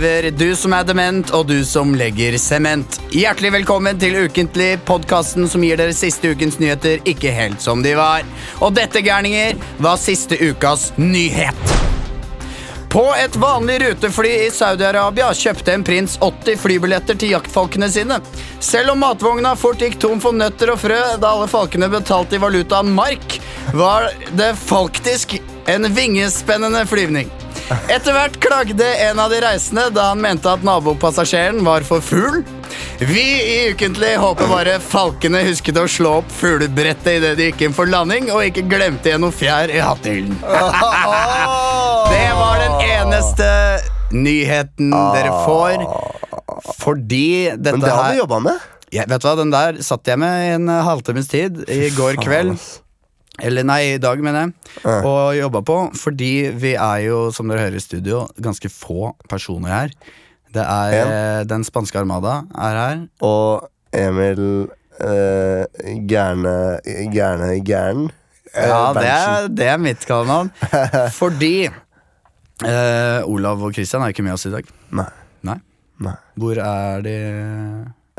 grever, du som er dement, og du som legger sement. Hjertelig velkommen til Ukentlig, podkasten som gir dere siste ukens nyheter ikke helt som de var. Og dette, gærninger, var siste ukas nyhet. På et vanlig rutefly i Saudi-Arabia kjøpte en prins 80 flybilletter til jaktfalkene sine. Selv om matvogna fort gikk tom for nøtter og frø da alle falkene betalte i valutaen mark, var det faktisk en vingespennende flyvning. Etter hvert klagde en av de reisende da han mente at nabopassasjeren var for fugl. Vi i Ukentlig håper bare falkene husket å slå opp fuglebrettet idet de gikk inn for landing, og ikke glemte igjen noe fjær i hattehyllen. Det var den eneste nyheten dere får. Fordi dette Men det har vi jobba med. ja, Vet du hva, Den der satt jeg med i en halvtimes tid i går kveld. Eller nei, i dag, mener jeg. Ja. Og jobba på. Fordi vi er jo, som dere hører i studio, ganske få personer her. Det er En. eh, Den spanske armada er her. Og Emil eh, Gærne Gærne Gæren. eh, Ja, det er, det er mitt kallenavn. Fordi eh, Olav og Christian er ikke med oss i dag. Nei. Nei. Nei. Hvor er de?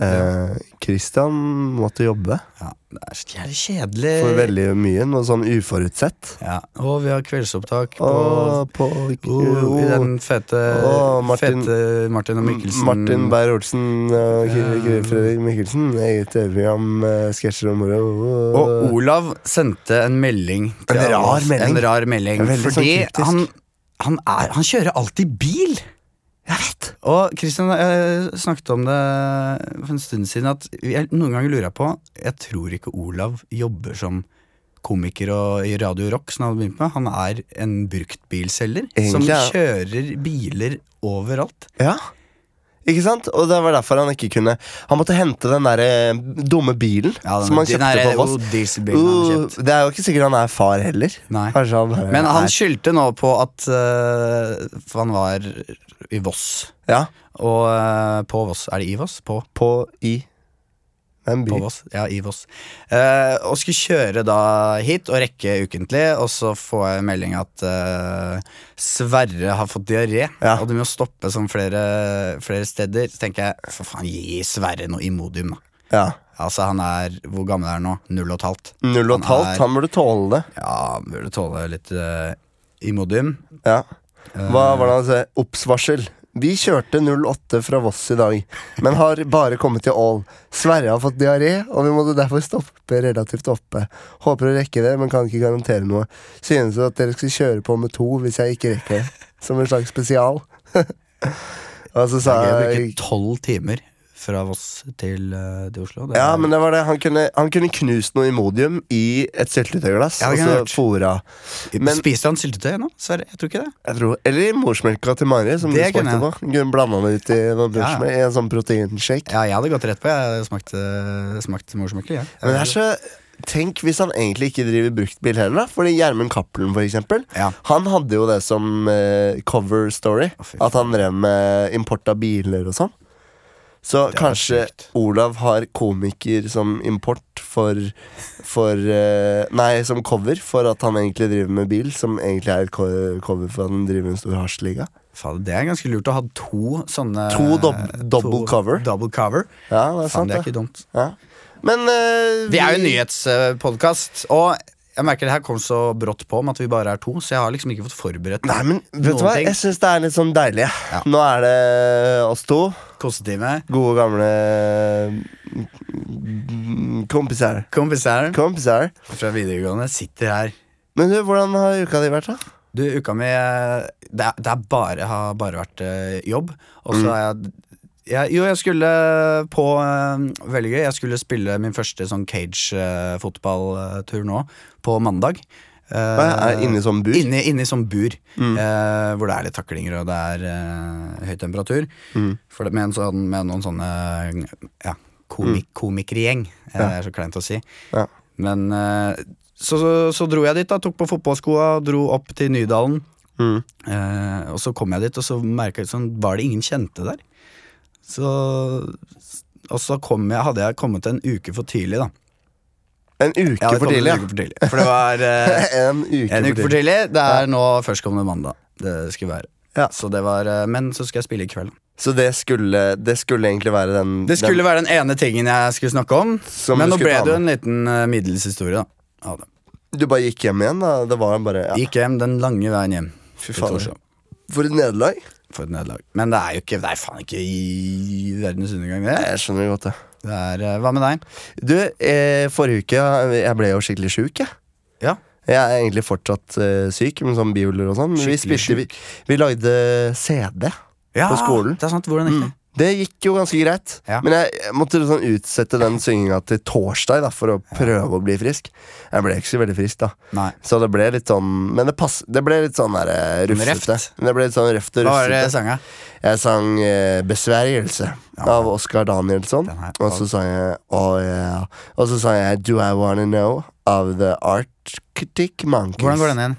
Eh, Christian måtte jobbe Ja, det er så jævlig kjedelig. for veldig mye. Noe sånn uforutsett. Ja, Og vi har kveldsopptak på Og på Oh, I den fete, Å, Martin- fete Martin og Mikkelsen Martin Beyer-Olsen og Kri- Fredrik Mikkelsen. Eget TV-program, eh, sketsjer og moro. Og Olav sendte en melding En rar melding. En rar melding En Fordi sånn han, han, er, han kjører alltid bil Jeg vet! Og Kristian jeg snakket om det For en stund siden At jeg, noen ganger lurer jeg på Jeg tror ikke Olav jobber som komiker og i Radio Rock som han hadde begynt med. Han er en bruktbilselger Som kjører biler overalt Ja. Ikke sant? Og det var derfor han ikke kunne Han måtte hente den der eh, dumme bilen ja, den- som han kjøpte på Voss. oh, dieselbilen han Uh, det er jo ikke sikkert han er far heller. Han Men han er skyldte nå på at uh, For han var i Voss. Ja, Og uh, på Voss. Er det i Voss? På, på i en by. på Voss. Ja, i Voss. Eh, og skulle kjøre da hit og rekke ukentlig, og så får jeg melding at eh, Sverre har fått diaré, Ja. og du må stoppe som flere, flere steder. Så tenker jeg, for faen, gi Sverre noe Imodium, da. Ja. Altså, han er Hvor gammel er han nå? Null og et halvt? Null og et halvt. er- Han burde tåle det. Ja, han burde tåle litt eh, Imodium. Ja. Eh, Hva var det han sa? Obs-varsel. Vi kjørte 08 fra Voss i dag, men har bare kommet til Ål. Sverre har fått diaré, og vi måtte derfor stoppe relativt oppe. Håper å rekke det, men kan ikke garantere noe. Synes at dere skal kjøre på med to hvis jeg ikke rekker det. Som en slags spesial. og så sa jeg tolv timer fra Voss til, eh, til Oslo. Det Ja, er- men det var det. Han kunne, han kunne knust noe Imodium i et syltetøyglass, Ja, og så fora. men- Spiste han syltetøy nå? Sverre? Jeg tror ikke det. Jeg tror, eller i morsmelka til Mari, som Det du kunne smakte på. Hun blanda det ut i noe Ja, ja. med, i en sånn proteinshake. Ja, jeg hadde gått rett på. Jeg smakte, smakte morsmelk. Ja. Men det er så Tenk hvis han egentlig ikke driver bruktbil heller, da. Fordi Gjermund Cappelen, for eksempel. Ja. Han hadde jo det som eh, cover story. Oh, at han drev med import av biler og sånn. Så kanskje sykt. Olav har komiker som import for, for uh, Nei, som cover for at han egentlig driver med bil, som egentlig er et cover for at han driver med en stor hasjliga. Faen, det er ganske lurt å ha to sånne To dob- double to cover. Double cover. Ja, det er Faen, sant, det er ikke dumt. Ja. Men eh, Vi er jo en nyhetspodkast, og jeg merker det her kom så brått på med at vi bare er to, så jeg har liksom ikke fått forberedt Nei, men vet du hva? ting. Jeg syns det er litt sånn deilig. Ja. Nå er det oss to. Kosetime. Gode, gamle kompiser. Kompiser Kompiser. fra videregående sitter her. Men du, hvordan har uka di vært, da? Du, uka mi eh, Det, er, det er bare, har bare vært eh, jobb. Og så Mm. har jeg jeg, Jo, jeg skulle på eh, Veldig gøy. Jeg skulle spille min første sånn cage-fotballtur nå, på mandag. Uh, inni sånn bur? Inni, inni i sånn bur, Mm. uh, hvor det er litt taklinger og det er uh, høy temperatur. Mm. For det, med, en sånn, med noen sånne ja, komik, komikergjeng. Mm. Ja. Det er så kleint å si. Ja. Men så, så, så dro jeg dit, da tok på fotballskoa, dro opp til Nydalen. Mm. Og så kom jeg dit, og så merket jeg sånn, var det ingen kjente der. Så Og så kom jeg, hadde jeg kommet en uke for tidlig, da. En uke hadde for tidlig, en uke for tidlig. For det var eh, en uke en uke for for tidlig. tidlig. Det er nå førstkommende mandag. Det skulle være. Ja. Så det var, eh, men så skal jeg spille i kveld. Så det skulle, det skulle egentlig være den Det skulle være den ene tingen jeg skulle snakke om, Som men nå ble det jo en liten uh, middels historie. da av det. Du bare gikk hjem igjen, da? Det var bare ja. Gikk hjem den lange veien hjem. Fy faen. For et nederlag. For et nederlag. Men det er jo ikke Det er faen ikke i verdens undergang, det. Jeg skjønner godt det. det er, eh, hva med deg? Du, eh, forrige uke Jeg ble jo skikkelig sjuk, jeg. Ja. Jeg er egentlig fortsatt eh, syk, med sånn bihuler og sånn. Men vi, spilte, vi, vi lagde CD. ja På skolen. Det er sant. Hvordan ikke? det? Det gikk jo ganske greit. Ja. Men jeg måtte sånn utsette den synginga til torsdag da for å prøve å bli frisk. Jeg ble ikke så veldig frisk, da. Nei. Så det ble litt sånn Men det, pass, det ble litt sånn der, eh, rufsete. Det ble litt sånn røft og Hva var det rufsete. sanga? Jeg sang eh, 'Besvergelse' av Oskar Danielsson. Og så sang jeg oh, yeah. Og så sang jeg 'Do I Wanna Know' av The Arctic Monkeys. Hvordan går den igjen?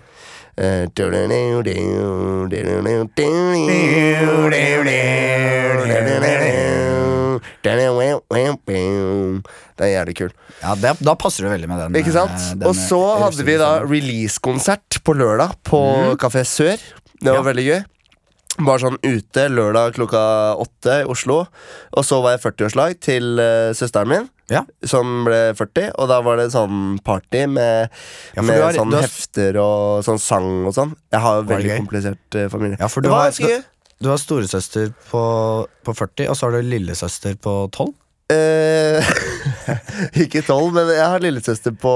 Den er jævlig kul. Ja, det, Da passer det veldig med den. Ikke sant? eh, den, Og så eh, hadde vi da release-konsert på lørdag på Kafé Sør. Det var Ja. veldig gøy. Bare sånn ute lørdag klokka åtte i Oslo. Og så var jeg 40-årslag til uh, søsteren min, Ja. som ble 40. Og da var det sånn party med, Ja, med har- sånn har- hefter og sånn sang og sånn. Jeg har jo veldig komplisert uh, familie. Ja, for du har- du. Du har storesøster på, på 40, og så har du lillesøster på 12. Eh, ikke 12, men jeg har lillesøster på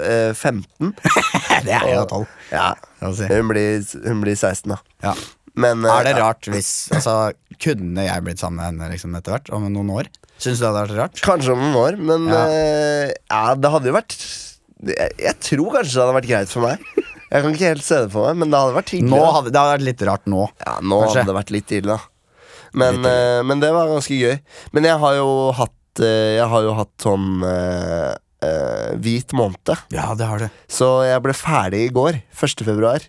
eh, 15. det er jo 12. Ja, hun blir, hun blir 16, da. Ja. Men Er det eh, rart hvis Altså, Kunne jeg blitt sammen med henne liksom etter hvert? Om noen år? Syns du det hadde vært rart? Kanskje om noen år, men Ja. Uh, ja det hadde jo vært jeg, jeg tror kanskje det hadde vært greit for meg. Jeg kan ikke helt se det for meg, men det hadde vært hyggelig. Hadde, det hadde vært litt rart nå. ja, nå kanskje. hadde det vært litt ille, da. Men, Litt ille. eh, men det var ganske gøy. Men jeg har jo hatt uh, Jeg har jo hatt sånn hvit måned. Ja, det har du. Så jeg ble ferdig i går. 1. februar.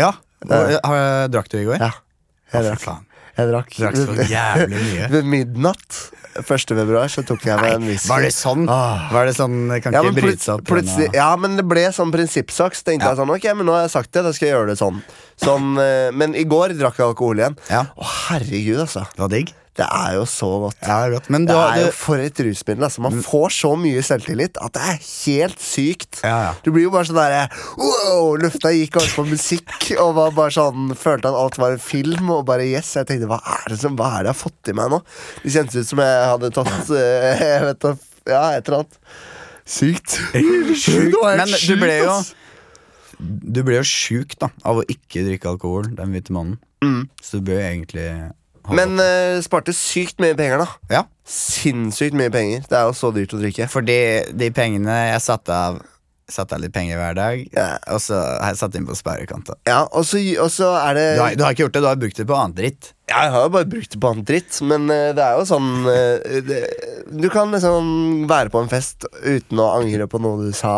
Ja. Drakk du i går? Ja, jeg drakk. Jeg drakk. Drakk så jævlig mye. Ved midnatt 1. februar så tok jeg meg en whisky. Var det sånn? Ah. Var det sånn det Kan Ja ikke bryte seg opp? plutselig, denne- ja, men det ble sånn prinsippsak. Så tenkte Ja. jeg sånn, ok, men nå har jeg sagt det, da skal jeg gjøre det sånn. sånn eh, men i går drakk jeg alkohol igjen. Ja. Å, herregud, altså. Det var digg? Det er jo så godt. Ja, det er godt. Men du, Det har- er jo for et rusmiddel. Altså. Man får så mye selvtillit at det er helt sykt. Ja, ja. Du blir jo bare sånn derre wow, Lufta gikk over på musikk, og var bare sånn følte at alt var en film. Og bare yes, jeg tenkte hva er det som Hva er det jeg har fått i meg nå? Det kjentes ut som jeg hadde tatt eh, Jeg vet da Ja, et eller annet. Sykt. sykt. Det var helt Men du ble jo. Du ble jo sjuk da av å ikke drikke alkohol, den hvite mannen. Mm. Så du bør egentlig Men eh, sparte sykt mye penger, da. Ja, Sinnssykt mye penger. Det er jo så dyrt å drikke. fordi de pengene Jeg satte av Satte av litt penger hver dag, Ja. og så har jeg satt inn på sparekonto. Ja, og så, og så er det Du har, du har ikke gjort det, du har brukt det på annet dritt. Ja, Jeg har jo bare brukt det på annet dritt, men uh, det er jo sånn uh, det, Du kan liksom være på en fest uten å angre på noe du sa,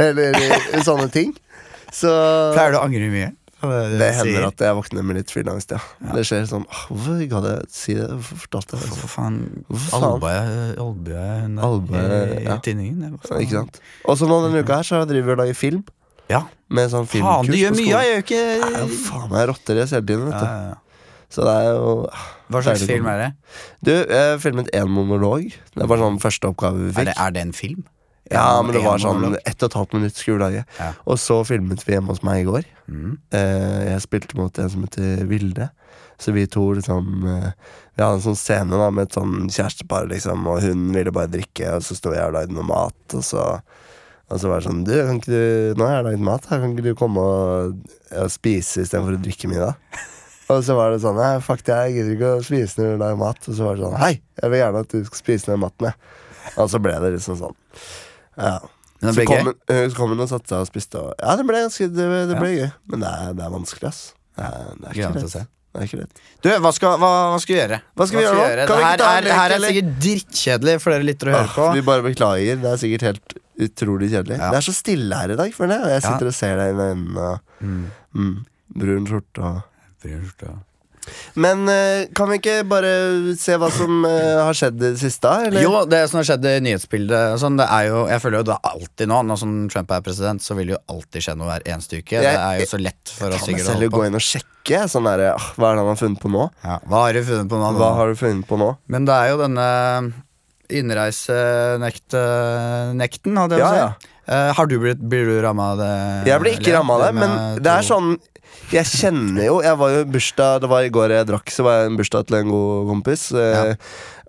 eller sånne ting. Så Pleier du å angre mye? Det hender at jeg våkner med litt frilans, ja. Det skjer sånn «Åh, Hvorfor gadd jeg si det? Hvorfor fortalte jeg det? For faen. Albue hun er Albue, i, ja. tinningen. Ikke sant? Og så nå denne uka her så driver vi og lager film. Ja. Med sånn Faen, du gjør mye, jeg gjør ikke er faen jeg rotter i hele tiden, vet du. ja, ja. Så det er jo Hva slags film er det? Du, jeg filmet én monolog. Det var sånn første oppgave vi Er fikk. det, er det en film? Ja, men det var sånn ett og et halvt minutt skoledag. Ja. Og så filmet vi hjemme hos meg i går. Mm. Eh, jeg spilte mot en som heter Vilde. Så vi to liksom eh, Vi hadde en sånn scene da med et sånn kjærestepar, liksom, og hun ville bare drikke, og så sto jeg og lagde noe mat, og så og så var det sånn Du, kan ikke du Nå har jeg lagd mat, her, kan ikke du komme og, og spise istedenfor å drikke middag? Og så var det sånn Nei, fuck det, jeg gidder ikke å spise når du lager mat. Og så var det sånn Hei, jeg vil gjerne at du skal spise den maten, jeg. Og så ble det liksom sånn. Ja. Det Så kom, eh, så kom hun og satte seg og spiste. Og, ja, det ble ganske Det, det ble gøy. Men det er, det er vanskelig, ass. Det er, det er ikke å lett. Det er ikke lett. Du, hva skal, hva, hva skal vi gjøre? Hva skal vi gjøre nå? Kan her, er, lek, her er sikkert drittkjedelig for dere lyttere å høre på. vi bare beklager. Det er sikkert helt utrolig kjedelig. Ja. Det er så stille her i dag, føler jeg. Og jeg Ja. sitter og ser deg i øynene. Og, Mm. mm, brun skjorte og Brun skjorte. Men eh, kan vi ikke bare se hva som eh, har skjedd i det siste? Eller? Jo, det som har skjedd i nyhetsbildet sånn, det er jo, Jeg føler jo det er alltid nå, nå som Trump er president, så vil det jo alltid skje noe hver eneste uke. Jeg- det er jo så lett for oss sikkert å selv på. gå inn og sjekke? Sånn der, ah, hva er det han har funnet på nå? Ja, hva har du funnet på nå? Hva har du funnet på nå? Men det er jo denne innreisenekten, hadde jeg Ja, å si. ja. Uh, har du blitt, blir du ramma av det? Jeg blir ikke ramma av det, men det er sånn Jeg kjenner jo Jeg var jo i bursdag Det var i går jeg drakk, så var jeg en bursdag til en god kompis. eh,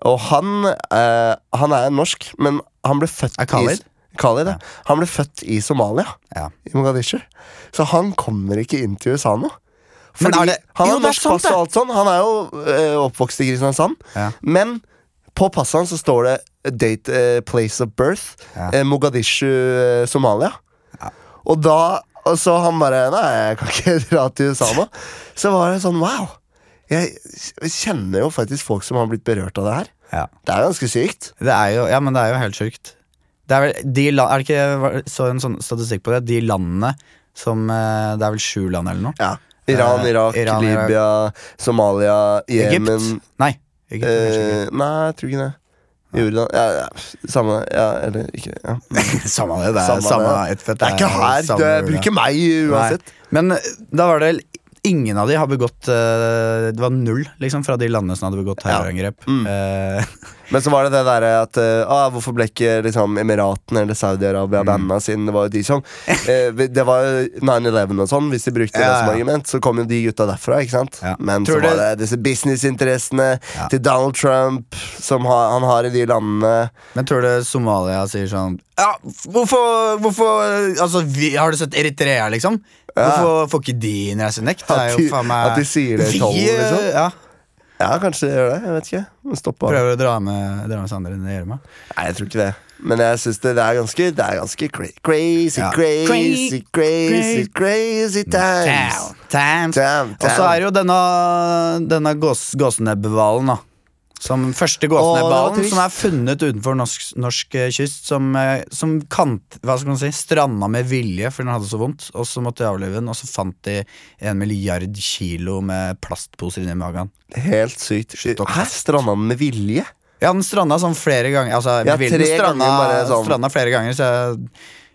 Og han eh, Han er norsk, men han ble født Er Khalid? i Khalid, ja. Han ble født i Somalia, Ja. i Mogadishu. Så han kommer ikke inn til USA nå. Fordi det- Han har norsk pass og alt sånn. Han er jo eh, oppvokst i Kristiansand. Ja. Men på passet hans så står det date, eh, place of birth. Ja. eh, Mogadishu, Somalia. Og da og så han bare Nei, jeg kan ikke dra til USA nå. Så var det sånn wow. Jeg kjenner jo faktisk folk som har blitt berørt av det her. Ja. Det er ganske sykt. Det er jo, ja, men det er jo helt sjukt. Det er vel de land, Er det ikke så en sånn statistikk på det? De landene som eh, Det er vel sju land eller noe? Ja. Iran, Eh, Irak, Iran. Libya, Somalia, Jemen Egypt? Nei. Egypt, eh, Nei, jeg tror ikke det. Jordan ja, ja, Samme Ja, eller ikke. Ja. Samme det. Det er Samme samme, det. outfit, Det er ikke her. Det bruker meg uansett. Nei. Men da var det Ingen av de har begått eh, Det var null liksom fra de landene som hadde begått terrorangrep. Mm. Eh, Men så var det det derre at uh, Hvorfor ble ikke liksom, Emiratene eller Saudi-Arabia Mm. banna siden det var jo de som Det var jo 9-11 og sånn, hvis de brukte det som argument. Så kom jo de gutta derfra, ikke sant? Ja. Men Tror så var det disse businessinteressene Ja. til Donald Trump som ha, han har i de landene. men tror du Somalia sier sånn Ja, hvorfor, hvorfor Altså, vi, Har du sett Eritrea, liksom? Hvorfor får ikke de innreisenekt? Det At de- meg at de sier det i Vi, tolv, liksom? eh, Ja, Ja, kanskje de gjør det. Jeg vet ikke. Stoppa. Prøver å dra med, dra med Sander inn i gjørma. Nei, jeg tror ikke det. Men jeg syns det, det er ganske Det er ganske cra crazy, Ja. crazy, crazy, crazy times. Times. Damn, Og så er jo denne, denne gås, gåsenebbhvalen, da. Som første trist. som er funnet utenfor norsk, norsk eh, kyst. Som, eh, som kant, hva skal man si, stranda med vilje fordi den hadde så vondt. Og så måtte de avlive den, og så fant de en milliard kilo med plastposer inni magen. Helt sykt. Hæ? Stranda den med vilje? Ja, den stranda sånn flere ganger. Altså, Ja, tre den stranda, ganger bare sånn. stranda flere ganger, så jeg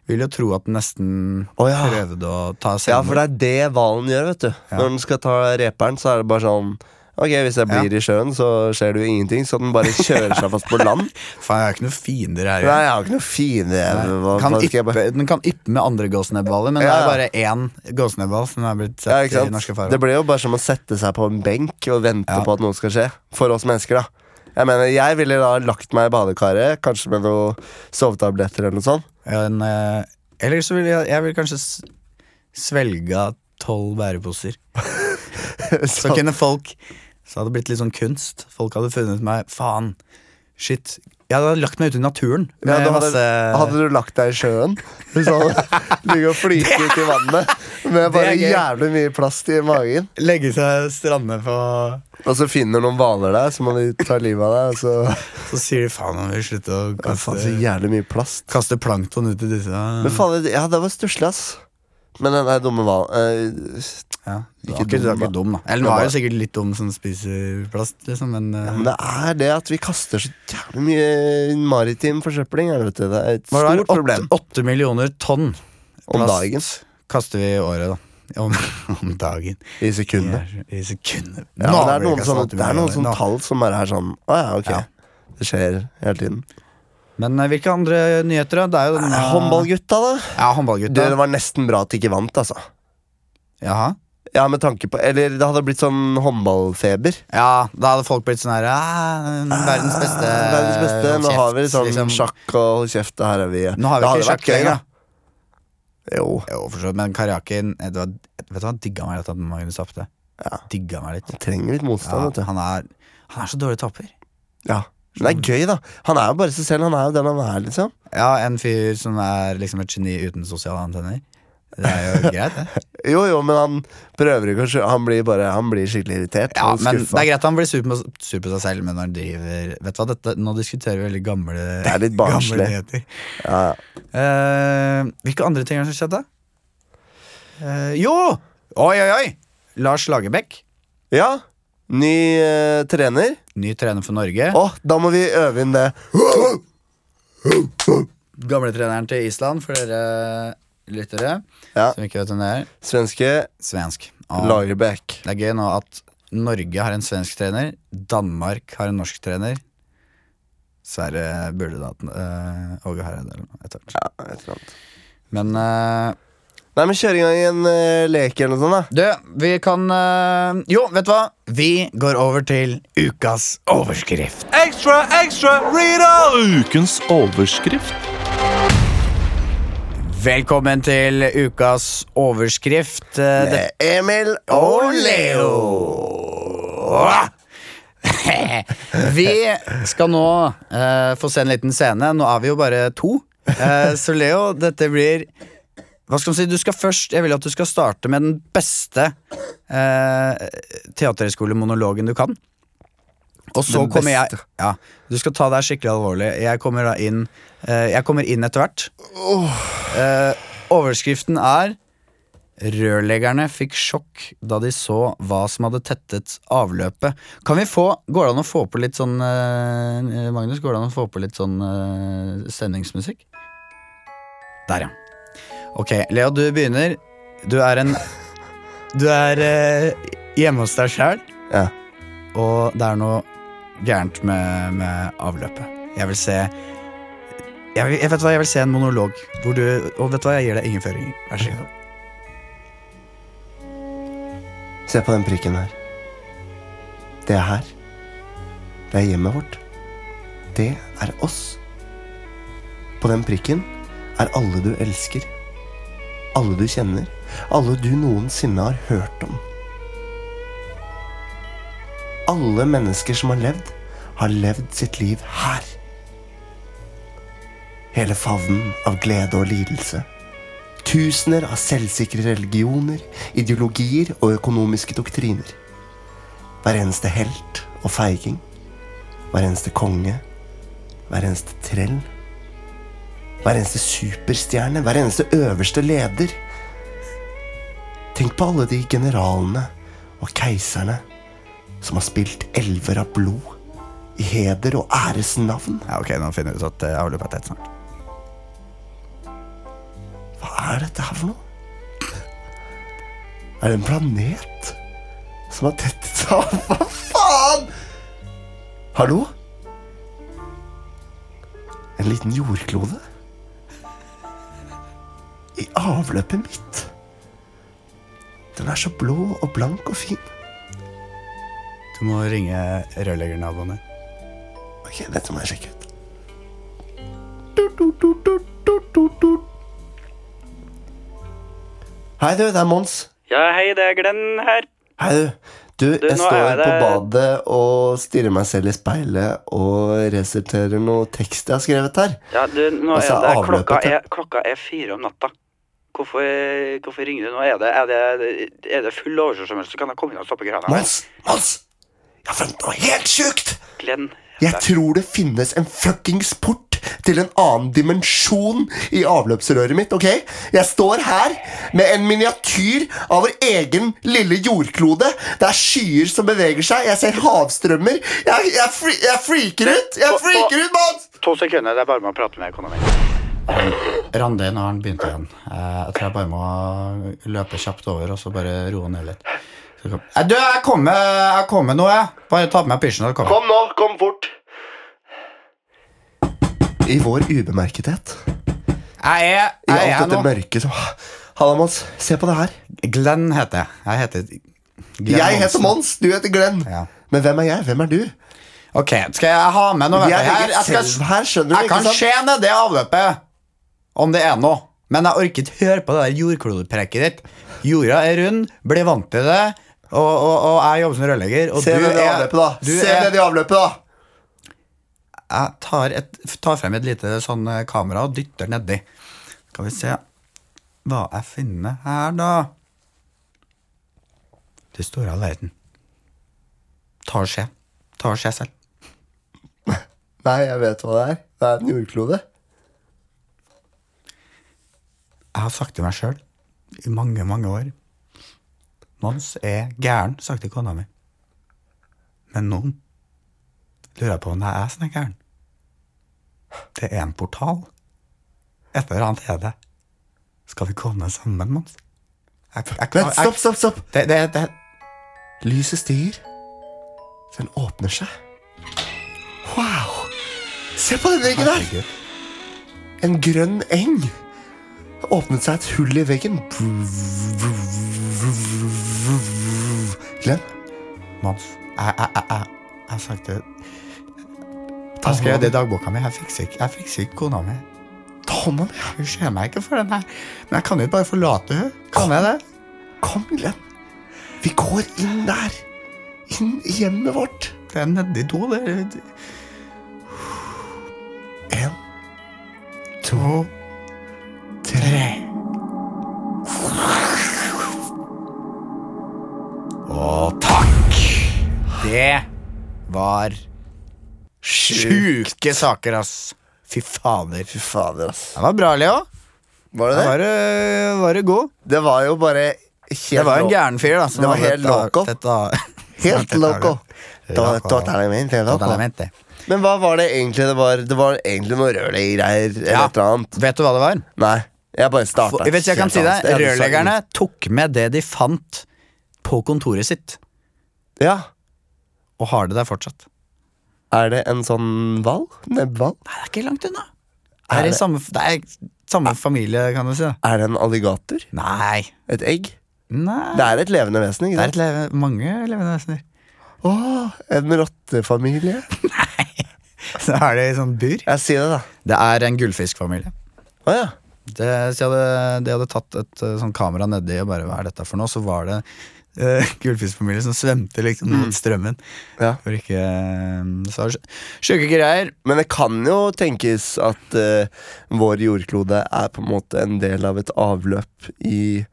vil jo tro at den nesten oh, ja. prøvde å ta Ja, for det er det hvalen gjør, vet du. Ja. Når den skal ta reperen, så er det bare sånn Ok, hvis jeg blir i sjøen, så skjer det jo ingenting. Så den bare kjører seg fast på land. Faen, jeg har ikke noen fiender her. Nei, jeg har ikke noe fiender kan yppe, bare Den kan yppe med andre gåsenebbhvaler, men Ja, det er bare én gåsenebbhval som er blitt ja, sett i norske farvann. Det blir jo bare som å sette seg på en benk og vente Ja. på at noe skal skje. For oss mennesker, da. Jeg mener, jeg ville da lagt meg i badekaret, kanskje med noen sovetabletter eller noe sånt. En, eh, eller så ville jeg, jeg vil kanskje svelga tolv bæreposer. Så kunne folk Så hadde det blitt litt sånn kunst. Folk hadde funnet meg Faen, shit. Jeg hadde lagt meg ut i naturen. Ja, hadde, masse hadde du lagt deg i sjøen? Sånn, Ligge og flyte ut i vannet med bare jævlig mye plast i magen. Legge seg strande på Og så finner noen hvaler deg, så må de ta livet av deg. Så Så sier de faen, vil vi slutte å ja, faen, så kaste, jævlig mye plast. kaste plankton ut i disse Men faen, ja, det var stusslig, ass. Men den der dumme hva uh, Ja, du Ikke ikke, dum, dum, da. Eller nå er jo sikkert litt dum som spiser plast, liksom, men, uh, ja, Men det er det at vi kaster så jævlig mye maritim forsøpling. er det, vet du. Det er et stort er det? stort problem Åtte- millioner tonn om dagen. kaster vi i året, da. Om, om dagen. I sekundet. I sekunder. Ja, det er noen, sånne, det er noen sånne tall som er sånn Å ja, ok. Ja. Det skjer hele tiden. Men eh, hvilke andre nyheter, da? Det er jo denne Håndballgutta, da? Ja, Du, håndballgutta. det var nesten bra at de ikke vant, altså. Jaha. Ja, med tanke på Eller det hadde blitt sånn håndballfeber. Ja, da hadde folk blitt sånn her ah, Verdens beste. Ah, Verdens beste. Nå har vi sånn liksom. sjakk og hold kjeft, og her er vi. Nå har vi ikke sjakk gøy, lenger, da. Jo. Jo, for så men Karjakin eh, Vet du hva, han digga meg litt at Magnus tapte. Ja. Digga meg litt. Han trenger litt motstand, Ja, vet du. han, er, han er så dårlig taper. Ja. Men det er gøy, da. Han er jo bare seg selv. Han er jo den han er, liksom. Ja, en fyr som er liksom et geni uten sosiale antenner. Det er jo greit, det. Jo, jo, men han prøver ikke å Han blir bare Han blir skikkelig irritert. Ja, og men Det er greit han blir sur på, sur på seg selv, men når han driver Vet du hva, dette, Nå diskuterer vi veldig gamle Det er litt barnslig. Ja. Uh, hvilke andre ting er det som skjedde? Eh, jo! Oi, oi, oi! Lars Lagerbäck. ja. Ny eh, trener. Ny trener for Norge. Å, da må vi øve inn det. Gamle treneren til Island, for dere lyttere Ja. som ikke vet hvem det er. Svenske Svensk. Og Lagerbäck. det er gøy nå at Norge har en svensk trener, Danmark har en norsk trener. Sverre burde da uh, Åge Hareide eller noe hvert. Ja, et eller annet. Men eh, Nei, men kjør i gang en uh, lek eller noe sånt, da. du, vi kan uh, Jo, vet du hva? Vi går over til ukas overskrift. Ekstra, ekstra, reader! Ukens overskrift. Velkommen til ukas overskrift. Uh, det- Med Emil og Leo. vi skal nå eh, få se en liten scene. Nå er vi jo bare to. Eh, så Leo, dette blir Hva skal man si? Du skal først Jeg vil at du skal starte med den beste eh, teaterhøyskolemonologen du kan. Og så Den kommer jeg? Ja, Du skal ta deg skikkelig alvorlig. Jeg kommer da inn eh, Jeg kommer inn etter hvert. Eh, overskriften er Rørleggerne fikk sjokk da de så hva som hadde tettet avløpet. Kan vi få, Går det an å få på litt sånn eh, Magnus, går det an å få på litt sånn eh, stemningsmusikk? Der, ja. Ok, Leo, du begynner. Du er en Du er eh, hjemme hos deg sjæl, Ja. og det er noe gærent med, med avløpet. Jeg vil se jeg, vil- jeg vet hva, jeg vil se en monolog hvor du Og vet du hva, jeg gir deg ingen føringer. Vær så god. Se på den prikken her. Det er her. Det er hjemmet vårt. Det er oss. På den prikken er alle du elsker. Alle du kjenner. Alle du noensinne har hørt om. Alle mennesker som har levd, har levd sitt liv her. Hele favnen av glede og lidelse. Tusener av selvsikre religioner, ideologier og økonomiske doktriner. Hver eneste helt og feiging. Hver eneste konge. Hver eneste trell. Hver eneste superstjerne. Hver eneste øverste leder. Tenk på alle de generalene og keiserne som har spilt elver av blod i heder og æresnavn. Ja, ok, nå finner vi ut at jeg holder på er etter snart. Hva er dette her for noe? Er det en planet som har tettet seg av? Hva faen? Hallo? En liten jordklode? Avløpet mitt? Den er så blå og blank og fin. Du må ringe rørleggernaboene. Ok, dette må jeg sjekke ut. Tut, tut, tut, tut, tut, tut, tut. Hei, du. Det er Mons. Ja, hei, det er Glenn her. Hei, du. Du, jeg står det... på badet og stirrer meg selv i speilet og resirterer noe tekst jeg har skrevet her. Ja, du, nå Altså, er det, klokka, er, klokka er fire om natta. Hvorfor, hvorfor ringer du nå? Er det, er det, er det full oversvømmelse, kan jeg komme inn og stoppe krana. Mons! Mons! Jeg har funnet noe helt sjukt! Glenn. Jeg der. tror det finnes en fuckings port til en annen dimensjon i avløpsrøret mitt, ok? Jeg står her med en miniatyr av vår egen lille jordklode. Det er skyer som beveger seg, jeg ser havstrømmer. Jeg, jeg, jeg freaker ut! Jeg freaker ut, Mons! To sekunder, det er bare med å prate med kona mi. Randi, nå har han begynt igjen. Eh, Jeg tror jeg bare må løpe kjapt over og så bare roe ned litt. Så kom- Eh, Du, jeg kommer, jeg kommer nå, jeg. Bare ta på meg pysjen og kom. Kom nå, kom fort. I vår ubemerkethet, Jeg er, i jeg er alt dette nå. mørket som Halla, Mons. Se på det her. Glenn heter jeg. Jeg heter Glenn Jeg heter Mons, du heter Glenn. Ja. Men hvem er jeg? Hvem er du? Ok, skal jeg ha med noe? Jeg, begge jeg, skal, her, skjønner du? jeg kan sant? se ned det avløpet, om det er noe. Men jeg orker ikke høre på det der jordklodeprekket ditt. Jorda er rund, blir vant til det, og, og, og jeg jobber som rørlegger. Se ned i avløpet, da. Se ned i avløpet, da. Jeg tar, et, tar frem et lite sånn eh, kamera og dytter nedi. Skal vi se hva jeg finner her, da. Det står all verden. Ta og se. Ta og se selv. Nei, jeg vet hva det er. Det er en jordklode. Jeg har sagt til meg sjøl i mange, mange år Mons er gæren, sagt til kona mi. Men nå lurer jeg på om det er snekkeren. Det er en portal. Et eller annet er det. Skal vi komme sammen, Mons? Jeg, jeg, jeg, Vent, stopp, stopp, stopp! Det, det, det, Lyset stiger. Den åpner seg. Wow! Se på den veggen der! En grønn eng. Åpnet seg et hull i veggen. Glenn, Mons, jeg, jeg, jeg, jeg, jeg det Jeg skrev det i dagboka mi. Jeg fikser ikke, jeg fikser ikke kona mi. hånda mi. Hun ser meg ikke for den her. Men jeg kan jo bare forlate henne. Kan jeg det? Kom, Glenn. Vi går inn der. Inn i hjemmet vårt. Det er nedi do. Det En, to, Å, takk! Det var sjuke saker, ass. Fy fader. Fy fader, ass. Det var bra, Leo. Var det det? var var det god. Det var jo bare helt Det var en gæren fyr, da. som Det var helt loco. Helt loco. Totalmente. Men hva var det egentlig det var? Det var egentlig noe rørleggergreier Ja. Vet du hva det var? Nei, jeg bare starta. For, vet du, jeg kan si det Rørleggerne tok med det de fant på kontoret sitt, Ja. og har det der fortsatt. Er det en sånn hval? Nebbhval? Nei, det er ikke langt unna. Det Er er, i det- samme, det er samme familie, kan du si. da Er det en alligator? Nei. Et egg? Nei. Det er et levende vesen, Det ikke er sant? et leve, mange levende vesener. Åh, en rottefamilie? Så er det i sånn bur. Jeg sier det, da. Det er en gullfiskfamilie. Å ja. Det, jeg hadde, de hadde tatt et eh, sånn kamera nedi og bare hva er dette for noe? Så var det uh, gullfiskfamilien som svømte liksom mot strømmen. Ja. For ikke eh, Så sjuke greier. Men det kan jo tenkes at uh, vår jordklode er på en måte en del av et avløp i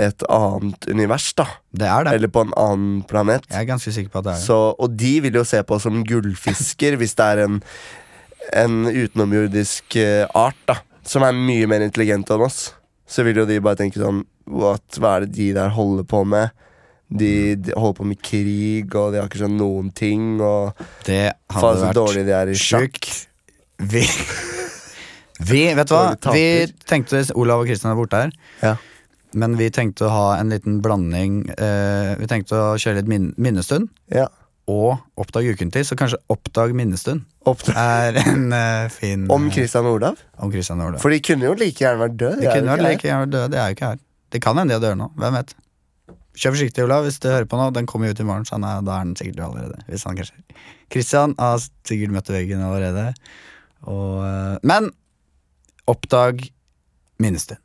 et annet univers, da. Det er det. Eller på en annen planet. Jeg er ganske sikker på at det er det. Så, og de vil jo se på oss som gullfisker hvis det er en, en utenomjordisk art, da. Som er mye mer intelligente enn oss. Så vil jo de bare tenke sånn What, Hva er det de der holder på med? De, de holder på med krig, og de har ikke sånn noen ting, og Det faen hadde så vært dårlig de er i sjakk. Vi Vi, vet du hva? Vi tenkte Olav og Kristian er borte her. Ja. Men vi tenkte å ha en liten blanding eh, Vi tenkte å kjøre litt min minnestund Ja. Og Oppdag ukentlig, så kanskje Oppdag minnestund Oppdag. er en uh, fin om Christian Olav? om Christian Olav. For de kunne jo like gjerne vært døde. De kunne vært like gjerne vært døde, det er jo ikke her. Det kan hende de er døde nå, hvem vet. Kjør forsiktig, Olav, hvis du hører på nå. Den kommer jo ut i morgen, så han er, da er den sikkert død allerede. Hvis han kanskje Christian har sikkert møtt veggen allerede. Og, uh, men oppdag minnestund.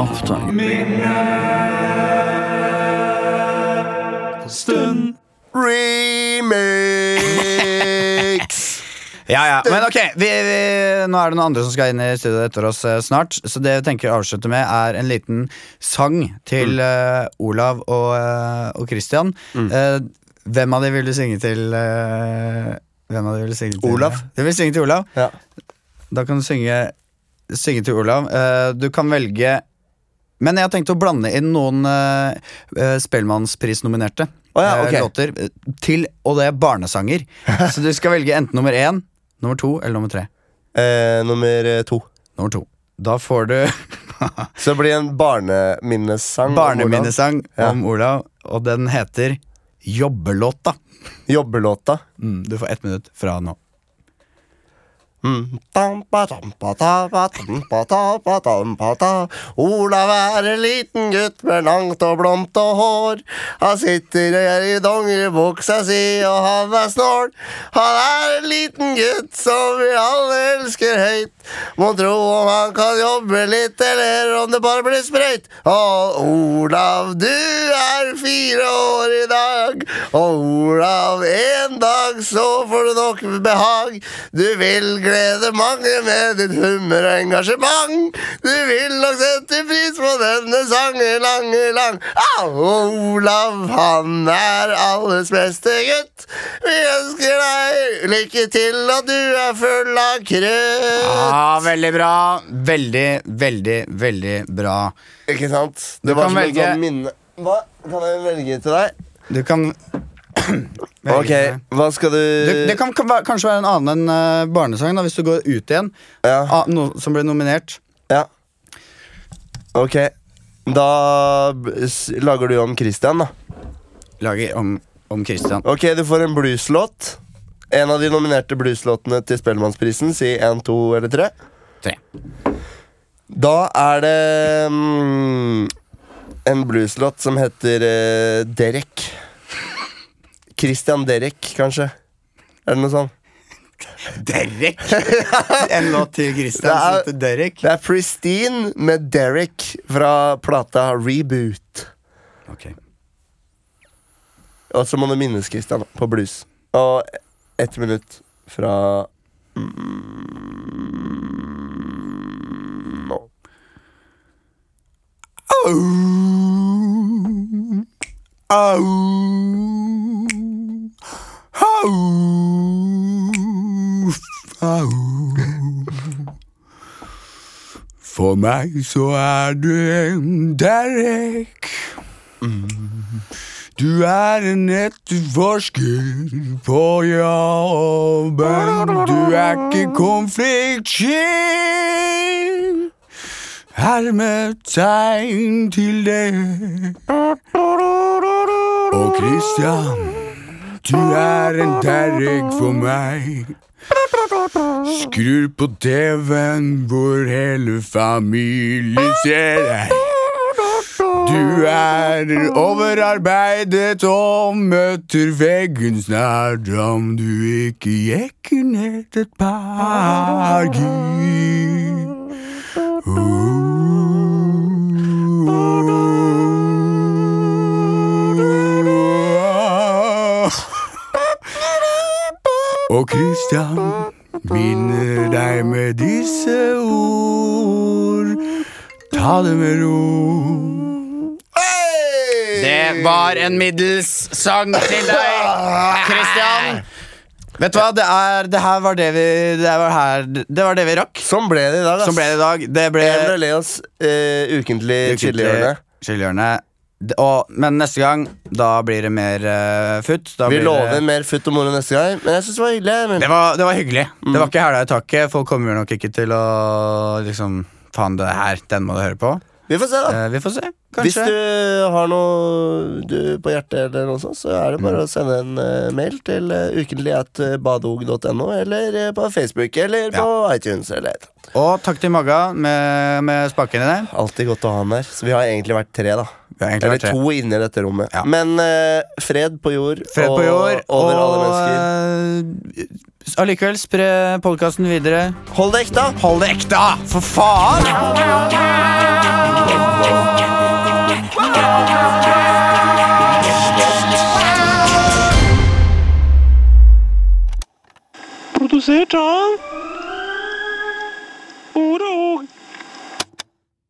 Oppdag Stund. Remix! Ja, ja, men ok vi, vi, Nå er det noen andre som skal inn i studio etter oss eh, snart Så det jeg tenker å avslutte med er en liten sang Til eh, Olav og, uh, og Christian Eh, Hvem av de vil du synge til eh, Hvem av de vil du synge til? Olav. Du vil synge til Olav Ja. Da kan du synge Synge til Olav Eh, Du kan velge Men jeg har tenkt å blande inn noen uh, Spellemannsprisnominerte Å ja, okay. låter eh, til, Og det er barnesanger Så du skal velge enten nummer én Nummer to eller nummer tre Eh, nummer eh, to. Nummer to Da får du Så det blir en barneminnesang om Olav. barneminnesang Ja. om Olav Og den heter Jobbelåta Jobbelåta. mm, Du får ett minutt fra nå Mm. Olav er en liten gutt med langt og blondt og hår. Han sitter i dongeribuksa si, og han er snål. Han er en liten gutt som vi alle elsker høyt. Må tro om han kan jobbe litt, eller om det bare blir sprøyt. Og Olav, du er fire år i dag. Og Olav, en dag så får du nok behag. Du vil glede mange med ditt humør og engasjement. Du vil nok sette pris på denne sangen lange lang. Au, Olav, han er alles beste gutt. Vi ønsker deg lykke til, og du er full av krøtt. Ja, veldig bra Veldig, veldig, veldig bra Ikke sant? Det Du var kan som velge- et sånn minne Hva? Kan jeg velge til deg? Du kan velge Ok, deg. hva skal du det, det kan, kan være, kanskje være en annen enn uh, barnesang, da, hvis du går ut igjen. Ja, Ah, no, som ble nominert. ja. Ok, da s- lager du om Christian, da. Lager om, om Christian. Ok, du får en blueslåt. En av de nominerte blueslåtene til Spellemannsprisen. Si én, to eller tre. Tre. Da er det mm, en blueslåt som heter uh, Derek. Christian Derek, kanskje. Er det noe sånt? Derek! en låt til Christian som heter Derek. Det er Pristine med Derek fra plata Reboot. Ok. Og så må du minnes Christian på blues. Og ett minutt fra mm, nå. Au. Au. Au. Au. For meg så er du en Derek. Du er en etterforsker på jobben. Du er ikke konfliktsky. Hermetegn til det. Og Christian, du er en Derek for meg. Skrur på TV-en hvor hele familien ser deg. Du er overarbeidet og møter veggen snart om du ikke jekker ned et par gir. Og Christian minner deg med disse ord. Ta det med ro. Det var en middels sang til deg, Christian. Vet du hva, det, er, det her var det vi Det var, her, det var det vi rakk. Sånn ble det i dag. ass. Som ble det i dag. Det ble Emil og Leos eh, ukentlig chillehjørne. Chillehjørne. Men neste gang, da blir det mer uh, futt. Da Vi blir lover det, mer futt og moro neste gang, men jeg syns det var hyggelig. Men... det, var, det var hyggelig. Mm. Det var ikke hæla i taket. Folk kommer nok ikke til å liksom Faen, det her, den må du høre på. Vi får se, da. Eh, vi får se. Hvis du har noe du på hjertet, eller noe sånt, så er det Mm. bare å sende en uh, mail til uh, ukentlig eller uh, eller eh, på Facebook, eller på iTunes. Eller et. Og takk til Magga med, med i det. Alltid godt å ha han der. Så vi har egentlig vært tre, da. Eller to inne i dette rommet. Ja. Men uh, fred på jord, Fred på jord. og over alle mennesker. Allikevel, spre podkasten videre. Hold det ekte! Hold det ekte, for faen! Produsert av Oro.